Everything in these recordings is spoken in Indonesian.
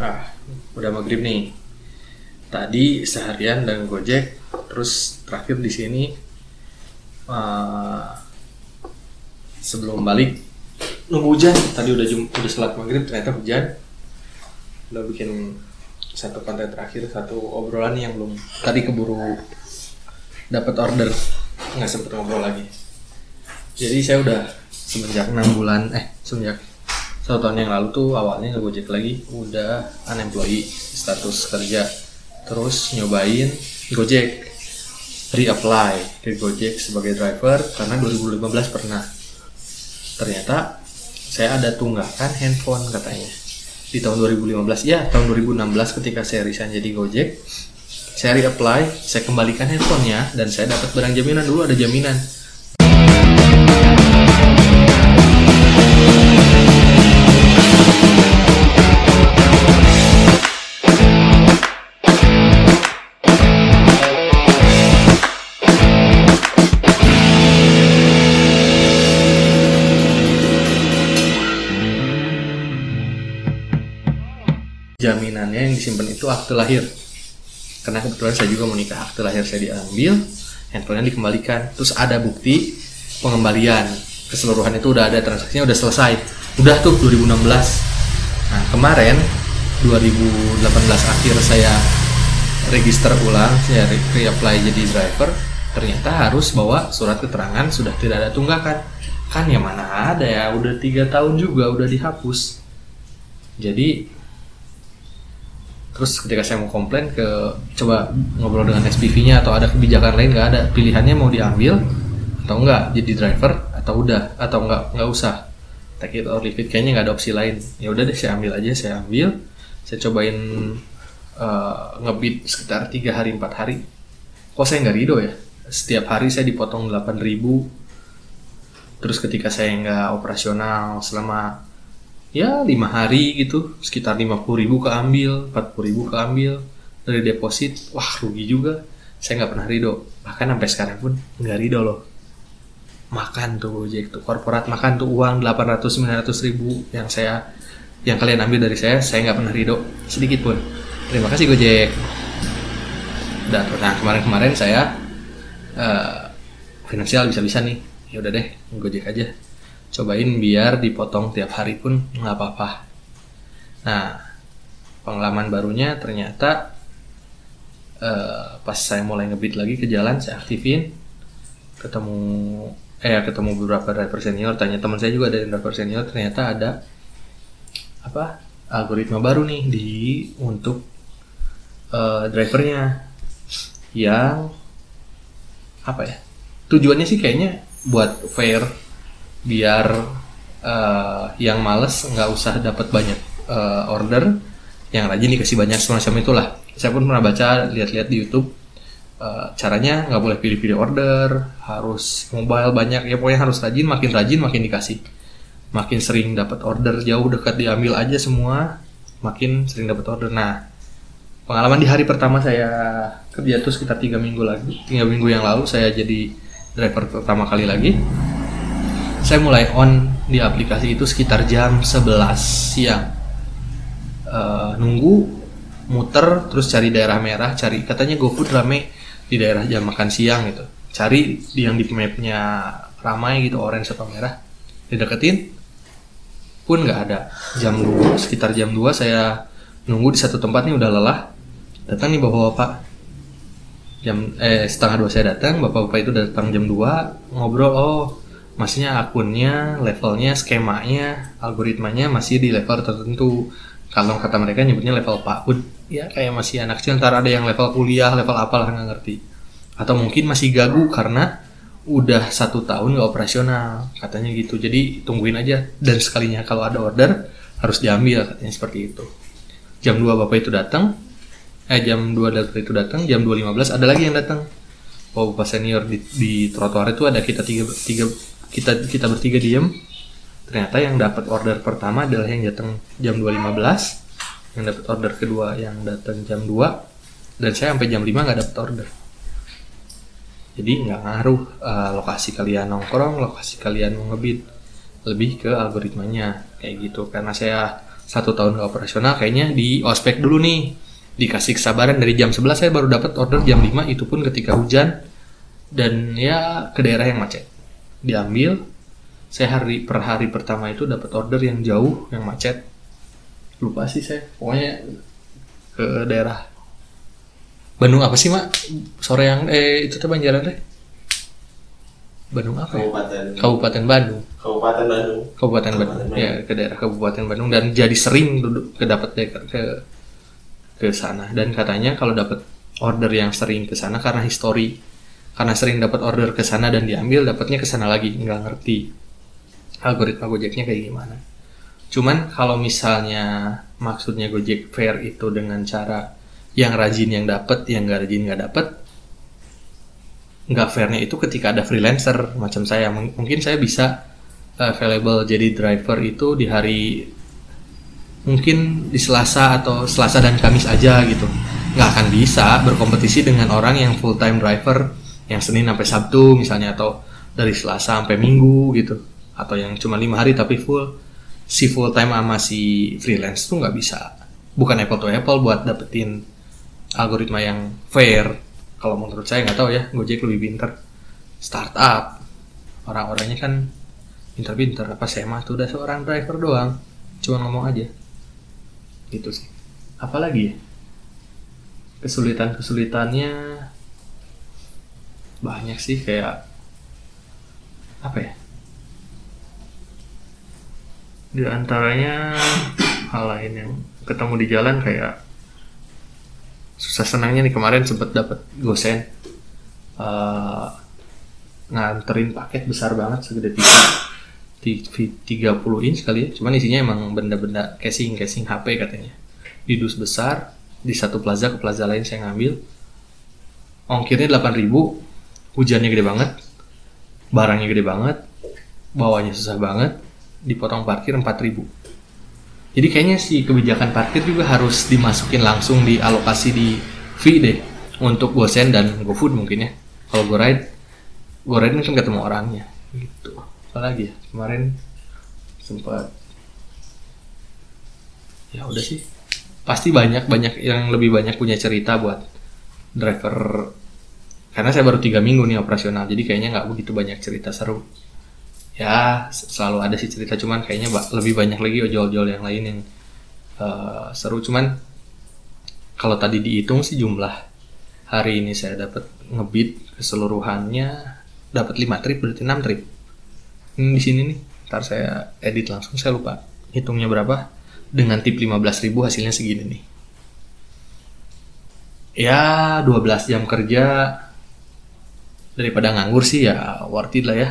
ah udah maghrib nih. Tadi seharian dan gojek terus terakhir di sini uh, sebelum balik nunggu hujan. Tadi udah jum, udah selat maghrib ternyata hujan. Udah bikin satu konten terakhir satu obrolan yang belum tadi keburu dapat order. Nggak sempet ngobrol lagi. Jadi saya udah semenjak enam bulan eh semenjak satu tahun yang lalu tuh awalnya ngegojek lagi. Udah unemployed status kerja. Terus nyobain gojek. Reapply ke gojek sebagai driver karena 2015 pernah. Ternyata saya ada tunggakan handphone katanya. Di tahun 2015 ya tahun 2016 ketika saya resign jadi gojek saya reapply saya kembalikan handphonenya dan saya dapat barang jaminan. Dulu ada jaminan jaminannya yang disimpan itu akte lahir. Karena kebetulan saya juga mau nikah akte lahir saya diambil handphonenya dikembalikan. Terus ada bukti pengembalian. Keseluruhan itu udah ada transaksinya udah selesai. Udah tuh 2016 nah kemarin 2018 akhir saya register ulang saya reapply jadi driver ternyata harus bawa surat keterangan sudah tidak ada tunggakan. Kan ya mana ada ya udah tiga tahun juga udah dihapus. Jadi terus ketika saya mau komplain ke coba ngobrol dengan SPV-nya atau ada kebijakan lain nggak ada. Pilihannya mau diambil atau enggak jadi driver atau udah? Atau enggak nggak usah. Take it or leave it. Kayaknya nggak ada opsi lain. Ya udah deh saya ambil aja saya ambil. Saya cobain uh, ngebit sekitar tiga hari empat hari. Kok saya nggak rido ya? Setiap hari saya dipotong 8000 terus ketika saya nggak operasional selama ya lima hari gitu. Sekitar lima puluh ribu keambil empat puluh ribu keambil. Dari deposit wah rugi juga. Saya nggak pernah ridho bahkan sampai sekarang pun nggak ridho loh. Makan tuh Gojek tuh. Korporat makan tuh uang 800 900 ribu yang saya yang kalian ambil dari saya saya nggak pernah ridho sedikit pun. Terima kasih Gojek. Dan nah kemarin-kemarin saya uh, finansial bisa-bisa nih. Ya udah deh Gojek aja cobain biar dipotong tiap hari pun nggak apa-apa. Nah pengalaman barunya ternyata uh, pas saya mulai ngebit lagi ke jalan saya aktifin ketemu eh ketemu beberapa driver senior tanya teman saya juga dari driver senior ternyata ada apa algoritma baru nih di untuk uh, drivernya yang apa ya tujuannya sih kayaknya buat fair biar uh, yang males nggak usah dapat banyak uh, order yang rajin dikasih banyak semacam itulah. Saya pun pernah baca lihat-lihat di YouTube uh, caranya nggak boleh pilih-pilih order harus mobile banyak ya pokoknya harus rajin makin rajin makin dikasih. Makin sering dapat order jauh dekat diambil aja semua makin sering dapat order. Nah pengalaman di hari pertama saya kerja tuh sekitar tiga minggu lagi tiga minggu yang lalu saya jadi driver pertama kali lagi saya mulai on di aplikasi itu sekitar jam 11 siang. Uh, nunggu muter terus cari daerah merah cari katanya GoFood rame di daerah jam makan siang gitu. Cari yang di mapnya ramai gitu orange atau merah dideketin pun nggak ada. Jam 2 sekitar jam 2 saya nunggu di satu tempat nih udah lelah. Datang nih bapak-bapak. Jam eh setengah dua saya datang bapak-bapak itu datang jam 2 ngobrol oh maksudnya akunnya, levelnya, skemanya, algoritmanya masih di level tertentu. Kalau kata mereka nyebutnya level PAUD, ya kayak masih anak kecil, ntar ada yang level kuliah, level apalah nggak ngerti. Atau mungkin masih gagu karena udah satu tahun nggak operasional, katanya gitu. Jadi tungguin aja, dan sekalinya kalau ada order harus diambil, katanya seperti itu. Jam 2 bapak itu datang, eh jam 2 bapak itu datang, jam 2.15 ada lagi yang datang. Oh, bapak senior di, di trotoar itu ada kita tiga, tiga kita kita bertiga diem. Ternyata yang dapat order pertama adalah yang datang jam 2.15 yang dapat order kedua yang datang jam 2 dan saya sampai jam 5 nggak dapat order. Jadi nggak ngaruh uh, lokasi kalian nongkrong lokasi kalian ngebit. Lebih ke algoritmanya kayak gitu. Karena saya satu tahun nggak operasional kayaknya di ospek dulu nih. Dikasih kesabaran dari jam 11 saya baru dapat order jam 5 itu pun ketika hujan. Dan ya ke daerah yang macet diambil saya hari per hari pertama itu dapat order yang jauh yang macet. Lupa sih saya pokoknya ke daerah Bandung apa sih mak? Sore yang eh itu tuh Banjaran deh Bandung apa ya? Kabupaten. Kabupaten Bandung. Kabupaten Bandung. Kabupaten Bandung. Kabupaten ya ke daerah Kabupaten Bandung. Dan jadi sering duduk ke dapat ke ke ke sana. Dan katanya kalau dapat order yang sering ke sana karena histori karena sering dapat order ke sana dan diambil dapatnya ke sana lagi. Nggak ngerti algoritma Gojeknya kayak gimana. Cuman kalau misalnya maksudnya Gojek Fair itu dengan cara yang rajin yang dapat yang nggak rajin nggak dapat nggak fairnya itu ketika ada freelancer macam saya. Mungkin saya bisa uh, available. Jadi driver itu di hari mungkin di Selasa atau Selasa dan Kamis aja gitu. Nggak akan bisa berkompetisi dengan orang yang full time driver yang Senin sampai Sabtu misalnya atau dari Selasa sampai Minggu gitu. Atau yang cuma lima hari tapi full si full time sama si freelance tuh nggak bisa. Bukan apple to apple buat dapetin algoritma yang fair. Kalau menurut saya nggak tahu ya Gojek lebih pinter startup. Orang-orangnya kan pinter-pinter apa saya mah tuh udah seorang driver doang cuma ngomong aja. Gitu sih. Apalagi ya? Kesulitan-kesulitannya banyak sih kayak apa ya? Di antaranya hal lain yang ketemu di jalan kayak susah senangnya nih kemarin sempet dapat gosen eh, nganterin paket besar banget segede tiga ti- 30 inch kali ya. Cuman isinya emang benda-benda casing casing HP katanya. Di dus besar di satu plaza ke plaza lain saya ngambil ongkirnya 8000 hujannya gede banget barangnya gede banget bawanya susah banget dipotong parkir 4000 jadi kayaknya si kebijakan parkir juga harus dimasukin langsung di alokasi di fee deh untuk GoSend dan GoFood mungkin ya. Kalau GoRide GoRide kan ketemu orangnya gitu. Apalagi ya? Kemarin sempat ya udah sih. Pasti banyak banyak yang lebih banyak punya cerita buat driver karena saya baru tiga minggu nih operasional jadi kayaknya nggak begitu banyak cerita seru. Ya selalu ada sih cerita cuman kayaknya lebih banyak lagi ojol-ojol yang lain yang eh, seru. Cuman kalau tadi dihitung sih jumlah hari ini saya dapat ngebit keseluruhannya dapat 5 trip berarti 6 trip. Hmm, di sini nih ntar saya edit langsung saya lupa hitungnya berapa. Dengan tip 15.000 hasilnya segini nih. Ya 12 jam kerja daripada nganggur sih ya worth it lah ya.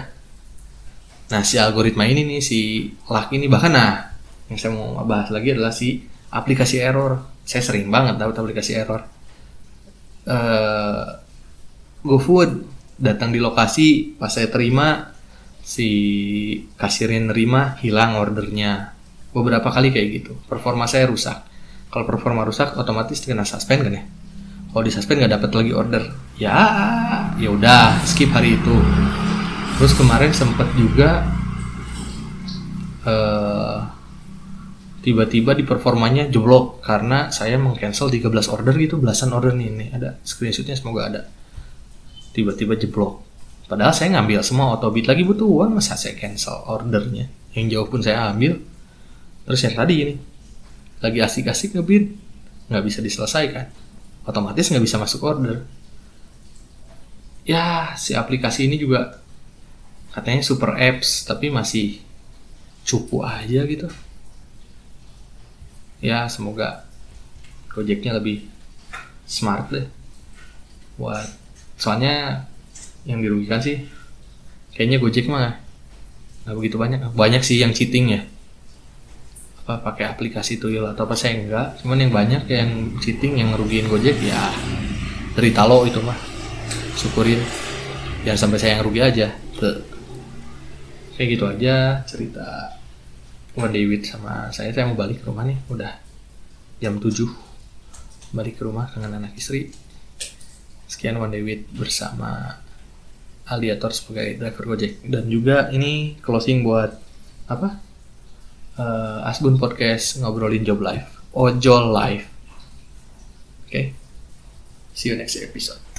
Nah si algoritma ini nih si Luck ini bahkan nah yang saya mau bahas lagi adalah si aplikasi error. Saya sering banget dapat aplikasi error. Eh GoFood datang di lokasi pas saya terima si kasirnya nerima hilang ordernya. Beberapa kali kayak gitu. Performa saya rusak. Kalau performa rusak otomatis kena suspend kan ya? Kalau di suspend nggak dapat lagi order. Ya ya udah skip hari itu. Terus kemarin sempet juga eh tiba-tiba di performanya jeblok karena saya mengcancel 13 order gitu belasan order nih ini ada. Screenshotnya semoga ada. Tiba-tiba jeblok. Padahal saya ngambil semua autobit lagi butuh uang masa saya cancel ordernya? Yang jauh pun saya ambil. Terus yang tadi ini lagi asik-asik ngebid nggak bisa diselesaikan. Otomatis nggak bisa masuk order ya si aplikasi ini juga katanya super apps tapi masih cupu aja gitu. Ya semoga Gojeknya lebih smart deh buat soalnya yang dirugikan sih kayaknya Gojek mah nggak begitu banyak. Banyak sih yang cheating ya. Apa pakai aplikasi tuyul atau apa saya enggak. Cuman yang banyak yang cheating yang ngerugiin Gojek ya derita lo itu mah syukurin jangan sampai saya yang rugi aja Tuh. kayak gitu aja cerita Day with sama saya saya mau balik ke rumah nih udah jam 7 balik ke rumah dengan anak istri sekian One Day with bersama Aliator sebagai driver Gojek dan juga ini closing buat apa eh, Asbun Podcast ngobrolin job life. Ojol life. Oke. See you next episode.